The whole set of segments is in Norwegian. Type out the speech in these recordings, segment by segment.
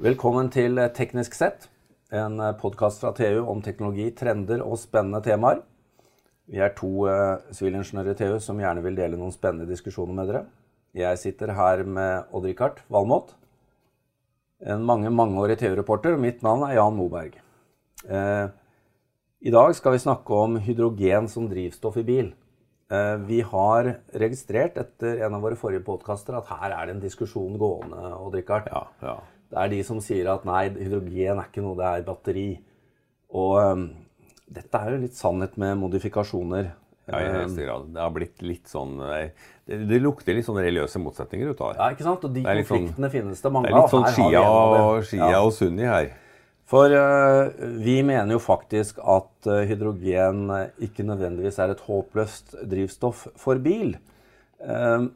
Velkommen til Teknisk sett, en podkast fra TU om teknologi, trender og spennende temaer. Vi er to uh, sivilingeniører i TU som gjerne vil dele noen spennende diskusjoner med dere. Jeg sitter her med Odd-Rikard Valmot, en mange mangeårig TU-reporter. Mitt navn er Jan Moberg. Uh, I dag skal vi snakke om hydrogen som drivstoff i bil. Uh, vi har registrert etter en av våre forrige podkaster at her er det en diskusjon gående. Odd-Rikard. Ja, ja. Det er de som sier at nei, hydrogen er ikke noe, det er batteri. Og um, dette er jo litt sannhet med modifikasjoner. Ja, i høyeste grad. Det har blitt litt sånn eh, Det, det lukter litt sånne religiøse motsetninger ut av det. Ja, ikke sant? Og de Det er sånn- konfliktene finnes det mange av. Det er litt sånn Her Shia og. Shia Ja. og Sunni her. For uh, vi mener jo faktisk at uh, hydrogen uh, ikke nødvendigvis er et håpløst drivstoff for bil. Um,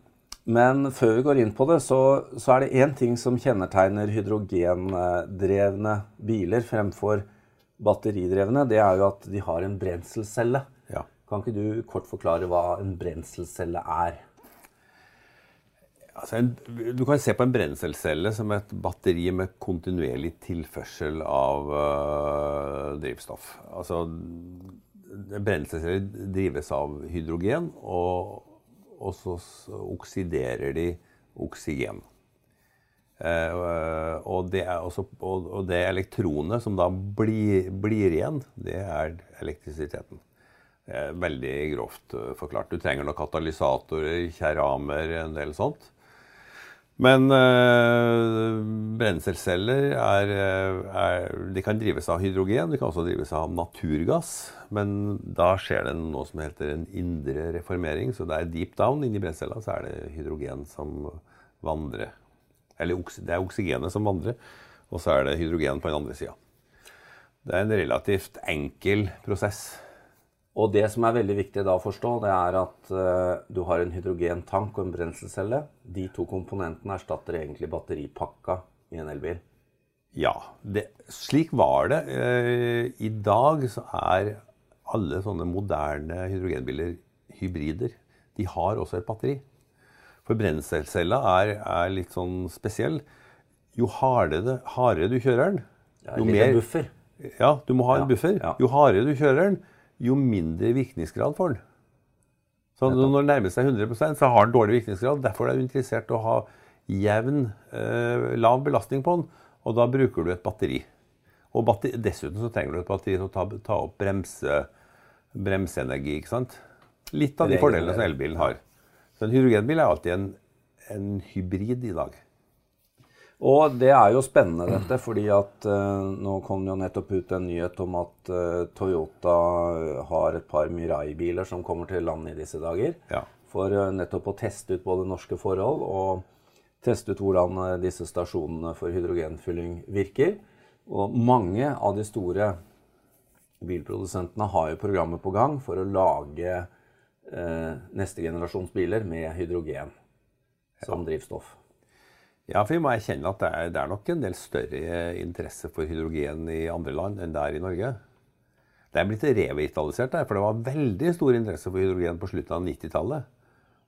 men før vi går inn på det, så, så er det én ting som kjennetegner hydrogendrevne biler fremfor batteridrevne. Det er jo at de har en brenselcelle. Ja. Kan ikke du kort forklare hva en brenselcelle er? Altså en, du kan se på en brenselcelle som et batteri med kontinuerlig tilførsel av øh, drivstoff. Altså, en brenselcelle drives av hydrogen, og, og så oksiderer de oksygen. Eh, og, det også, og, og det elektronet som da blir, blir igjen, det er elektrisiteten. Det er veldig grovt øh, forklart. Du trenger noen katalysatorer, keramer, en del sånt. Men øh, brenselceller er, øh, er De kan drives av hydrogen, de kan også drives av naturgass. Men da skjer det noe som heter en indre reformering. Så det er deep down inni brenncella så er det hydrogen som vandrer. Eller det er oksygenet som vandrer, og så er det hydrogen på den andre sida. Det er en relativt enkel prosess. Og det som er veldig viktig da å forstå, det er at eh, du har en hydrogentank og en brenselcelle. De to komponentene erstatter egentlig batteripakka i en elbil. Ja, det, slik var det. Eh, I dag så er alle sånne moderne hydrogenbiler hybrider. De har også et batteri. For brenselcella er, er litt sånn spesiell. Jo hardere, hardere du kjører den, jo mer. Ja, du må ha en Ja, buffer. Jo hardere du kjører den, jo mindre virkningsgrad får den. Så når den nærmer seg 100% så har den dårlig virkningsgrad. Derfor er du interessert i å ha jevn, eh, lav belastning på den. Og da bruker du et batteri. Og batteri, dessuten så trenger du et batteri til å ta, ta opp bremse, bremseenergi. ikke sant? Litt av de fordelene som elbilen har. Så en hydrogenbil er alltid en, en hybrid i dag. Og det er jo spennende dette, fordi at uh, nå kom det jo nettopp ut en nyhet om at uh, Toyota har et par Mirai-biler som kommer til landet i disse dager. Ja. For uh, nettopp å teste ut både norske forhold og teste ut hvordan eh, disse stasjonene for hydrogenfylling virker. Og mange av de store bilprodusentene har jo programmet på gang for å lage eh, neste generasjons biler med hydrogen som drivstoff. Ja, for vi må erkjenne at det er, det er nok en del større interesse for hydrogen i andre land enn det er i Norge. Det er blitt revitalisert der, for det var veldig stor interesse for hydrogen på slutten av 90-tallet.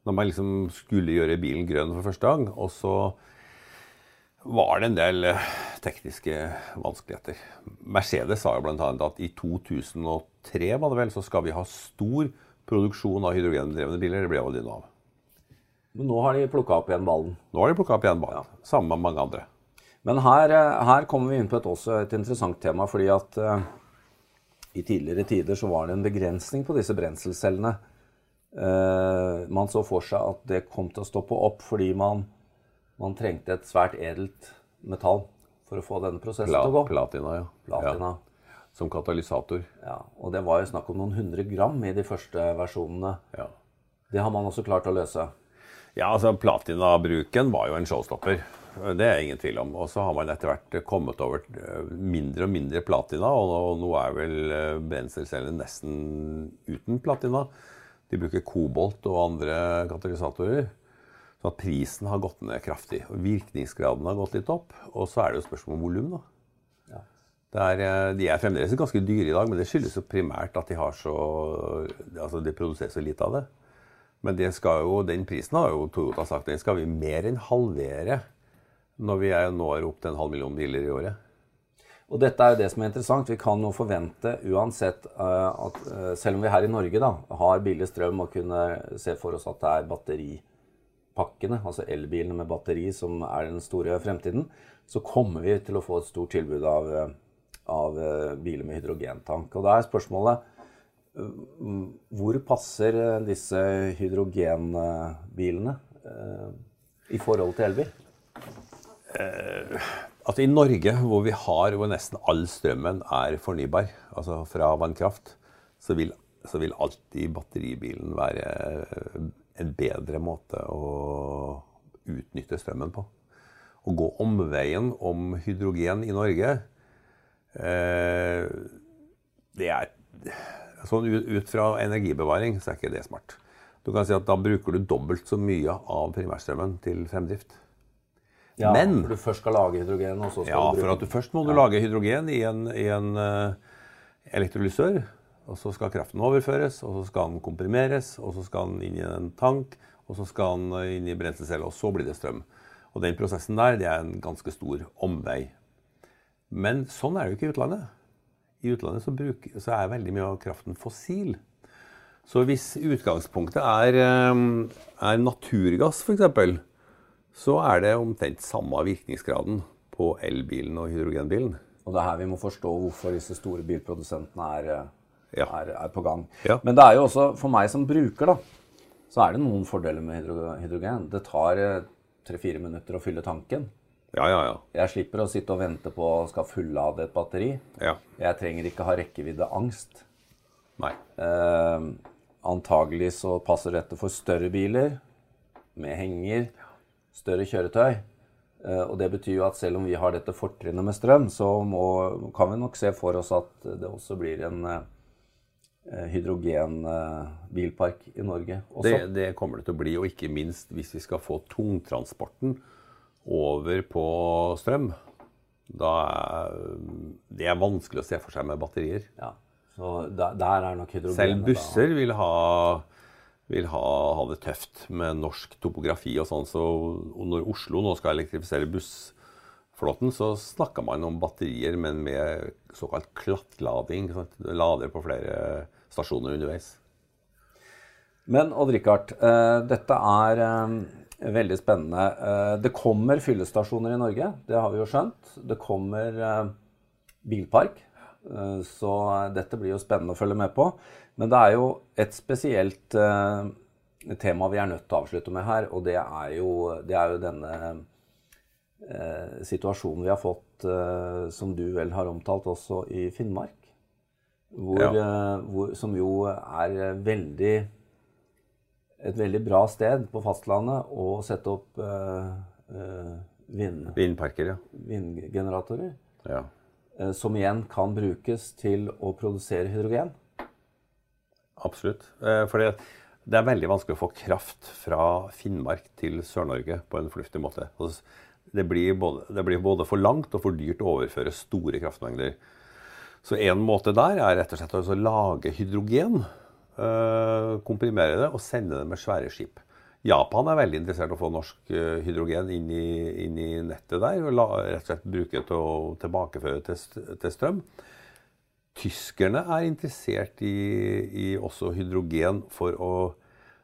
Når man liksom skulle gjøre bilen grønn for første gang. Og så var det en del eh, tekniske vanskeligheter. Mercedes sa jo bl.a. at i 2003 var det vel, så skal vi ha stor produksjon av hydrogendrevne biler. Det ble aldri noe av. Men nå har de plukka opp igjen ballen. Nå har de plukka opp igjen banen, sammen med mange andre. Men her, eh, her kommer vi inn på et, også et interessant tema, fordi at uh, i tidligere tider så var det en begrensning på disse brenselcellene. Uh, man så for seg at det kom til å stoppe opp fordi man, man trengte et svært edelt metall for å få denne prosessen Pla, til å gå. platina, ja. Platina. ja. Som katalysator. Ja, og det var jo snakk om noen hundre gram i de første versjonene. Ja. Det har man også klart å løse. Ja, altså Platinabruken var jo en showstopper. Det er ingen tvil om. Og så har man etter hvert kommet over eh, mindre og mindre platina, og nå, er vel eh, nesten uten platina. De bruker kobolt og andre katalysatorer. Så at prisen har gått ned kraftig. og Virkningsgraden har gått litt opp. Og så er det jo spørsmål om volum, da. Ja. Er, eh, de er fremdeles ganske dyre i dag, men det skyldes jo primært at de har så Altså, de produserer så lite av det. Men jo, den prisen har jo Toyota sagt den skal vi mer enn halvere når vi når opp til en halv million biler i året. Og dette er jo det som er interessant. Vi kan jo forvente uansett uh, at uh, selv om vi her i Norge da, har billig strøm og kunne se for oss at det er batteripakkene, altså elbilene med batteri, som er den store fremtiden, så kommer vi til å få et stort tilbud av, av uh, biler med hydrogentank. Og da er spørsmålet hvor passer disse hydrogenbilene i forhold til elbil? Altså I Norge, hvor vi har hvor nesten all strømmen er fornybar, altså fra vannkraft, så vil, så vil alltid batteribilen være en bedre måte å utnytte strømmen på. Å gå omveien om hydrogen i Norge, eh, det er Sånn ut, fra energibevaring så er ikke det smart. Du kan si at Da bruker du dobbelt så mye av primærstrømmen til fremdrift. Ja, Men- for du først skal lage hydrogen, og så skal Ja, du bruke for at du først må du lage hydrogen i en, i en uh, elektrolysør. Og så skal kraften overføres, og så skal den komprimeres, og så skal den inn i en tank, og så skal den eh, inn i brenselcelle, og så blir det strøm. Og den prosessen der, det er en ganske stor omvei. Men sånn er det jo ikke i utlandet. I utlandet så, bruk, så er veldig mye av kraften fossil. Så hvis utgangspunktet er, eh, er naturgass, f.eks., så er det omtrent samme virkningsgraden på elbilen og hydrogenbilen. Og det er her vi må forstå hvorfor disse store bilprodusentene er, eh, Ja. er, er på gang. Ja. Men det er jo også, for meg som bruker, da, så er det noen fordeler med hydrogen. Det tar tre-fire minutter å fylle tanken. Ja, ja, ja. Jeg slipper å sitte og vente på å skal fullade et batteri. ja. Jeg trenger ikke ha rekkeviddeangst. Nei. Eh, antagelig så passer dette for større biler med henger, større kjøretøy. Eh, og det betyr jo at selv om vi har dette fortrinnet med strøm, så må, kan vi nok se for oss at det også blir en eh, hydrogenbilpark i Norge også. Det, det kommer det til å bli, og ikke minst hvis vi skal få tungtransporten over på strøm. Da er det er vanskelig å se for seg med batterier. Ja, så der, der er nok hydrogen Selv busser vil ha, vil ha, ha det tøft med norsk topografi og sånn. Så når Oslo nå skal elektrifisere bussflåten, så snakker man om batterier, men med såkalt klattlading. Du lader på flere stasjoner underveis. Men Odd-Rikard, eh, dette er eh, veldig spennende. Eh, det kommer fyllestasjoner i Norge, det har vi jo skjønt. Det kommer eh, bilpark, eh, så dette blir jo spennende å følge med på. Men det er jo et spesielt tema vi er nødt til å avslutte med her, og det er jo, det er jo denne situasjonen vi har fått, som du vel har omtalt også i Finnmark. Hvor, Ja. hvor, som jo er veldig et veldig bra sted på fastlandet å sette opp eh, eh, vind, Vindparker, ja. vindgeneratorer. ja. eh, som igjen kan brukes til å produsere hydrogen. Absolutt. For det, er veldig vanskelig å få kraft fra Finnmark til Sør-Norge på en fornuftig måte. Det blir, både, det blir både for langt og for dyrt å overføre store kraftmengder. Så en måte der er rett og slett å lage hydrogen, komprimere det og sende det med svære skip. Japan er veldig interessert i å få norsk eh, hydrogen inn i, inn i nettet der, og la, rett og slett bruke det til å tilbakeføre til, til strøm. Tyskerne er interessert i, i også hydrogen for å,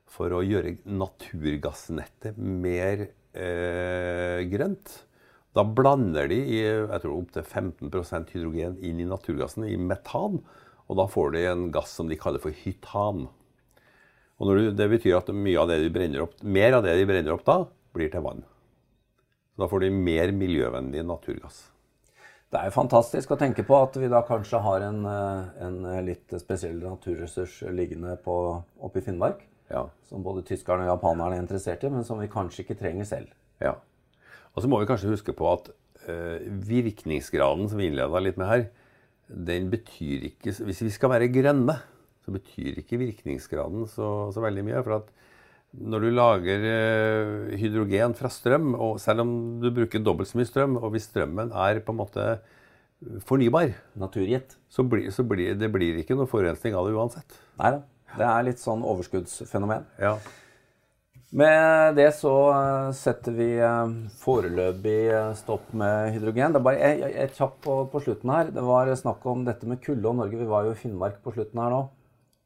for å gjøre naturgassnettet mer eh, grønt. Da blander de i, jeg tror opptil 15% hydrogen inn i naturgassen, i metan. Og da får de en gass som de kaller for hytan. Og du, det betyr at mye av det de brenner opp, mer av det de brenner opp da, blir til vann. Så da får de mer miljøvennlig naturgass. Det er jo fantastisk å tenke på at vi da kanskje har en, eh, en litt spesiell naturressurs liggende på, oppe i Finnmark. Ja. Som både tyskerne og japanerne er interessert i, men som vi kanskje ikke trenger selv. Ja. Og så må vi kanskje huske på at eh, virkningsgraden som vi innleda litt med her, den betyr ikke Hvis vi skal være grønne, så betyr ikke virkningsgraden så, så veldig mye. For at når du lager eh, hydrogen fra strøm, og selv om du bruker dobbelt så mye strøm, og hvis strømmen er på en måte fornybar, Naturgitt. så blir, så blir det blir ikke noe forurensning av det uansett. Nei da. Det er litt sånn overskuddsfenomen. Ja. Med det så eh, setter vi eh, foreløpig eh, stopp med hydrogen. Det er bare et, kjapp på, på, slutten her. Det var snakk om dette med kulde og Norge. Vi var jo i Finnmark på slutten her nå.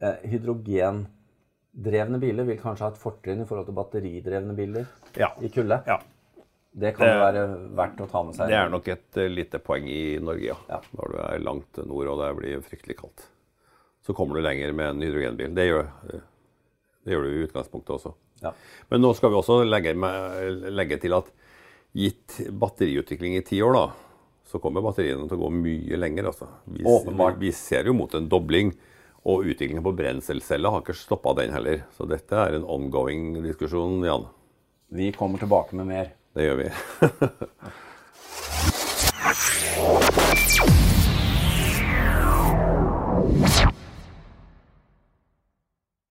Eh, hydrogendrevne biler vil kanskje ha et fortrinn i forhold til batteridrevne biler ja. i kulde. Ja. Det kan det, være verdt å ta med seg. Det er nok et lite poeng i Norge, ja. ja. Når du er langt nord og det blir fryktelig kaldt. Så kommer du lenger med en hydrogenbil. Det gjør, det gjør du i utgangspunktet også. Ja. Men nå skal vi også legge, legge, til at gitt batteriutvikling i ti år, da, så kommer batteriene til å gå mye lenger. Altså. Vi, vi, ser jo mot en dobling. Og utviklingen på brenselceller har ikke stoppa den heller. Så dette er en ongoing diskusjon, Jan. Vi kommer tilbake med mer. Det gjør vi.